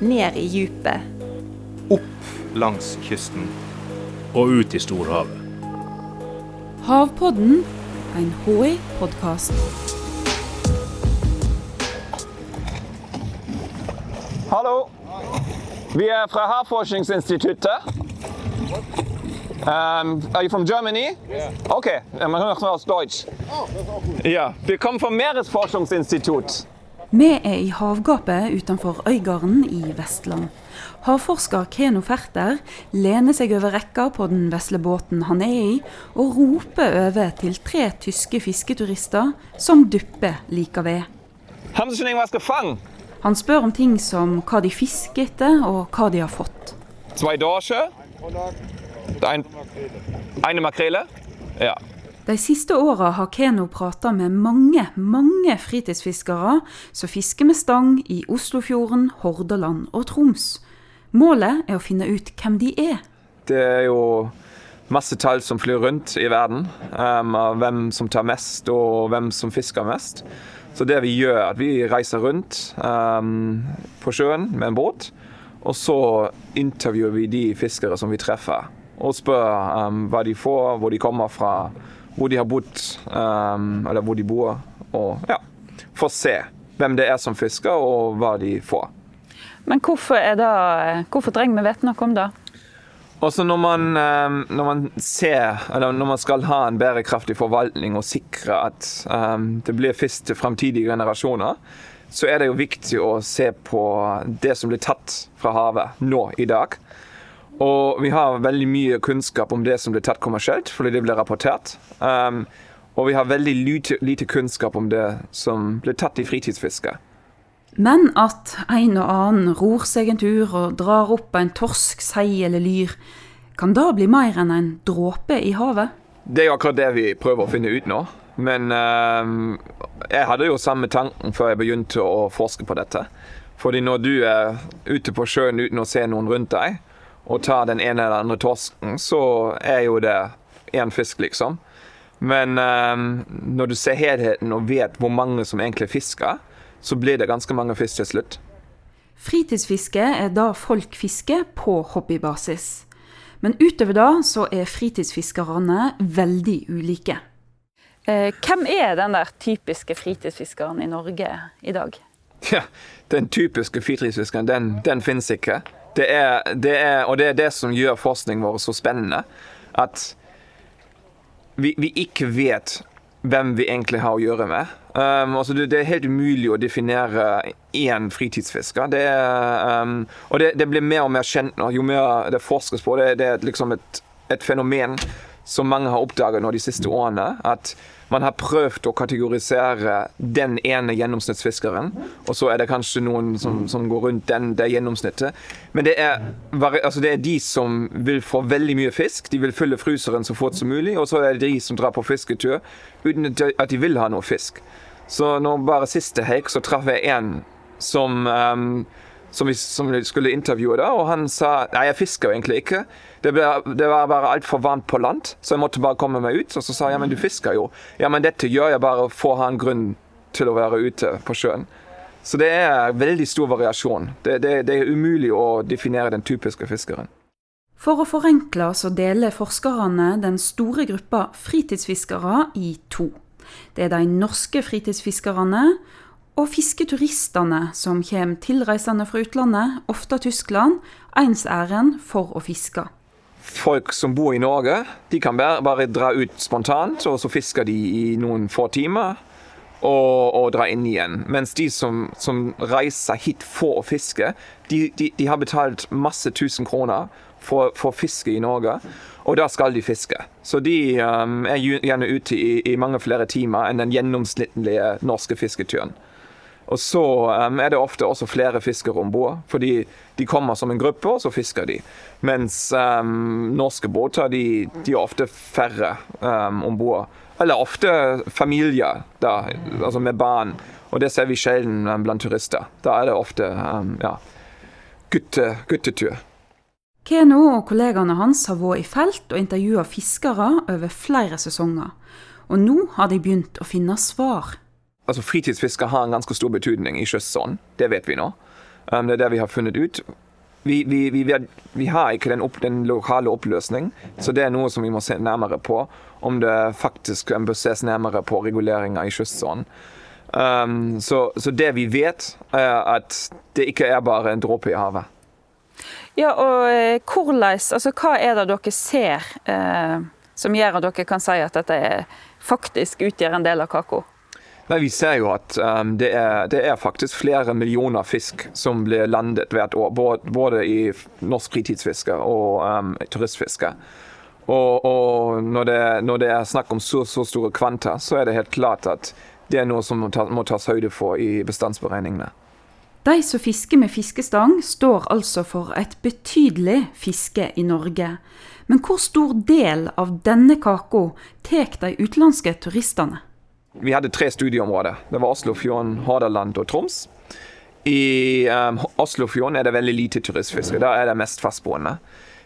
ned i djupet. Opp langs kysten. Og ut i storhavet. Havpodden, en HI-podkast. Hallo. Vi er fra Havforskningsinstituttet. Um, are you from Germany? Yeah. Okay, man hört aus Deutsch. Ja, vi kommer fra Meeresforskningsinstitutt. Vi er i havgapet utenfor Øygarden i Vestland. Havforsker Keno Ferter lener seg over rekka på den vesle båten han er i, og roper over til tre tyske fisketurister som dupper like ved. Han spør om ting som hva de fisker etter, og hva de har fått. Zwei Dorsche? Ein, eine Makrele? Ja. De siste åra har Keno prata med mange, mange fritidsfiskere som fisker med stang i Oslofjorden, Hordaland og Troms. Målet er å finne ut hvem de er. Det er jo masse tall som flyr rundt i verden. Um, av hvem som tar mest og hvem som fisker mest. Så det vi gjør, er at vi reiser rundt um, på sjøen med en båt. Og så intervjuer vi de fiskere som vi treffer. Og spør um, hva de får, hvor de kommer fra, hvor de har bodd, um, eller hvor de bor. Og ja, få se hvem det er som fisker, og hva de får. Men hvorfor, det, hvorfor trenger vi vite noe om det? Også når man, um, når man ser, eller når man skal ha en bærekraftig forvaltning og sikre at um, det blir fisk til fremtidige generasjoner, så er det jo viktig å se på det som blir tatt fra havet nå i dag. Og vi har veldig mye kunnskap om det som blir tatt kommersielt, fordi det blir rapportert. Um, og vi har veldig lite, lite, kunnskap om det som blir tatt i fritidsfiske. Men at en og annen ror seg en tur og drar opp en torsk, sei eller lyr, kan da bli mer enn en dråpe i havet? Det er akkurat det vi prøver å finne ut nå. Men um, jeg hadde jo samme tanken før jeg begynte å forske på dette. Fordi når du er ute på sjøen uten å se noen rundt deg, og tar den ene eller andre torsken, så er jo det én fisk, liksom. Men um, når du ser helheten og vet hvor mange som egentlig fisker, så blir det ganske mange fisk til slutt. Fritidsfiske er da folk fisker på hobbybasis. Men utover det så er fritidsfiskerne veldig ulike. Eh, hvem er den der typiske fritidsfiskeren i Norge i dag? Ja, Den typiske fritidsfiskeren, den, den finnes ikke. Det er, det er, og det er det som gjør forskningen vår så spennende. At vi, vi ikke vet hvem vi egentlig har å gjøre med. Um, altså det, det, er helt umulig å definere én fritidsfisker. Det um, og det, det, blir mer og mer kjent nå, jo mer det forskes på. Det, det er liksom et, et, fenomen som mange har oppdaget nå de siste årene. At man har prøvd å kategorisere den ene gjennomsnittsfiskeren, og så er det kanskje noen som, som går rundt den, det gjennomsnittet. Men det er, altså det er, de som vil få veldig mye fisk. De vil fylle fryseren så fort som mulig. Og så er det de som drar på fisketur uten at de vil ha noe fisk. Så nå bare siste helg så traff jeg en som um, som vi, som skulle intervjue, da, og han sa nei, jeg fisker jo egentlig ikke. Det, ble, det var bare altfor varmt på land, så jeg måtte bare komme meg ut. Og så sa jeg ja, men du fisker jo. Ja, men dette gjør jeg bare for å ha en grunn til å være ute på sjøen. Så det er veldig stor variasjon. Det, det, det er umulig å definere den typiske fiskeren. For å forenkle så deler forskerne den store gruppa fritidsfiskere i to. Det er de norske fritidsfiskerne og fisketuristene som kommer tilreisende fra utlandet, ofte Tyskland, ens ærend for å fiske. Folk som bor i Norge, de kan bare, bare dra ut spontant, og så fisker de i noen få timer. Og, og dra inn igjen. Mens de som, som reiser hit for å fiske, de, de, de har betalt masse tusen kroner for, for fiske i Norge. Og da skal de fiske. Så de um, er gjerne ute i, i, mange flere timer enn den gjennomsnittlige norske fisketuren. Og så um, er det ofte også flere fiskere om bord, fordi de kommer som en gruppe, og så fisker de. Mens um, norske båter de, de, er ofte færre um, om bord. Eller ofte familier da, altså med barn. Og det ser vi sjelden blant turister. Da er det ofte ja, gutte, guttetur. Keno og kollegaene hans har vært i felt og intervjua fiskere over flere sesonger. Og nå har de begynt å finne svar altså Fritidsfiske har en ganske stor betydning i kystsonen. Det vet vi nå. Um, det er det vi har funnet ut. Vi, vi, vi, vi har ikke den, opp, den lokale oppløsning, så det er noe som vi må se nærmere på. Om det faktisk bør ses nærmere på reguleringer i kystsonen. Um, så, så det vi vet, er at det ikke er bare en dråpe i havet. Ja, og eh, hvordan, altså hva er det dere ser eh, som gjør at dere kan si at dette faktisk utgjør en del av kaka? Nei, Vi ser jo at um, det, er, det er faktisk flere millioner fisk som blir landet hvert år. Både, både i norsk fritidsfiske og um, turistfiske. Og, og når, det, når det er snakk om så, så store kvanta, så er det helt klart at det er noe som må, må tas høyde for i bestandsberegningene. De som fisker med fiskestang, står altså for et betydelig fiske i Norge. Men hvor stor del av denne kaka tar de utenlandske turistene? Vi hadde tre studieområder. Det var Oslofjorden, Hordaland og Troms. I um, Oslofjorden er det veldig lite turistfiske. Der er det mest fastboende.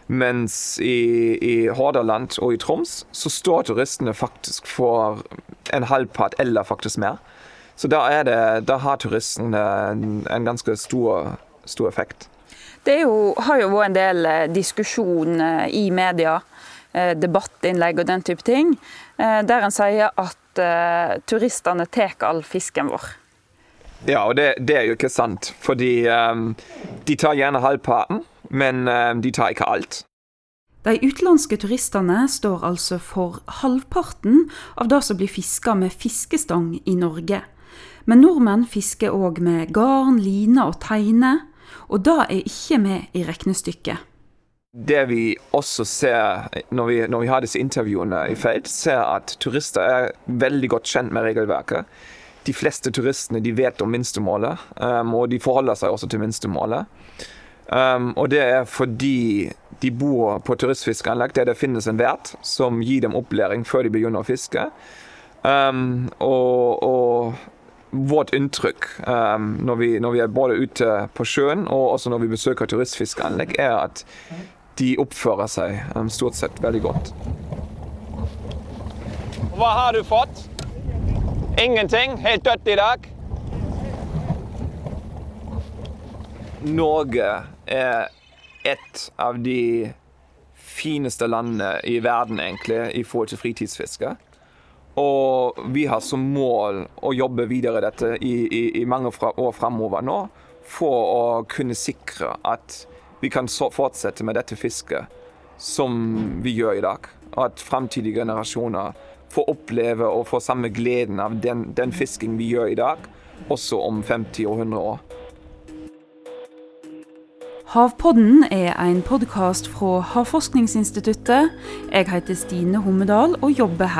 Mens i, i Hordaland og i Troms så står turistene faktisk for en halvpart eller faktisk mer. Så da, er det, da har turistene en, en ganske stor, stor effekt. Det jo, har jo vært en del eh, diskusjon eh, i media, eh, debattinnlegg og den type ting, der en sier at eh, turistene tar all fisken vår. Ja, og det, det er jo ikke sant. Fordi um, de tar gjerne halvparten, men um, de tar ikke alt. De utenlandske turistene står altså for halvparten av det som blir fiska med fiskestang i Norge. Men nordmenn fisker òg med garn, line og teine, og det er ikke med i regnestykket. Det vi også ser når vi, når vi har disse intervjuene i felt, ser at turister er veldig godt kjent med regelverket. De fleste turistene de vet om minstemålet, um, og de forholder seg også til minstemålet. Um, og det er fordi de bor på turistfiskeanlegg der det finnes en vert som gir dem opplæring før de begynner å fiske. Um, og, og vårt inntrykk um, når, vi, når vi er både ute på sjøen og også når vi besøker turistfiskeanlegg, er at de oppfører seg um, stort sett veldig godt. Hva har du fått? Ingenting? Helt dødt i dag? Norge er et av de fineste landene i verden egentlig i forhold til fritidsfiske. Og vi har som mål å jobbe videre dette i, i, i mange fra, år fremover nå for å kunne sikre at vi kan fortsette med dette fisket som vi gjør i dag. Og at fremtidige generasjoner får oppleve og få samme gleden av den, den fisking vi gjør i dag, også om 50 og 100 år. Havpodden er en podkast fra Havforskningsinstituttet. Jeg heter Stine Hommedal og jobber her.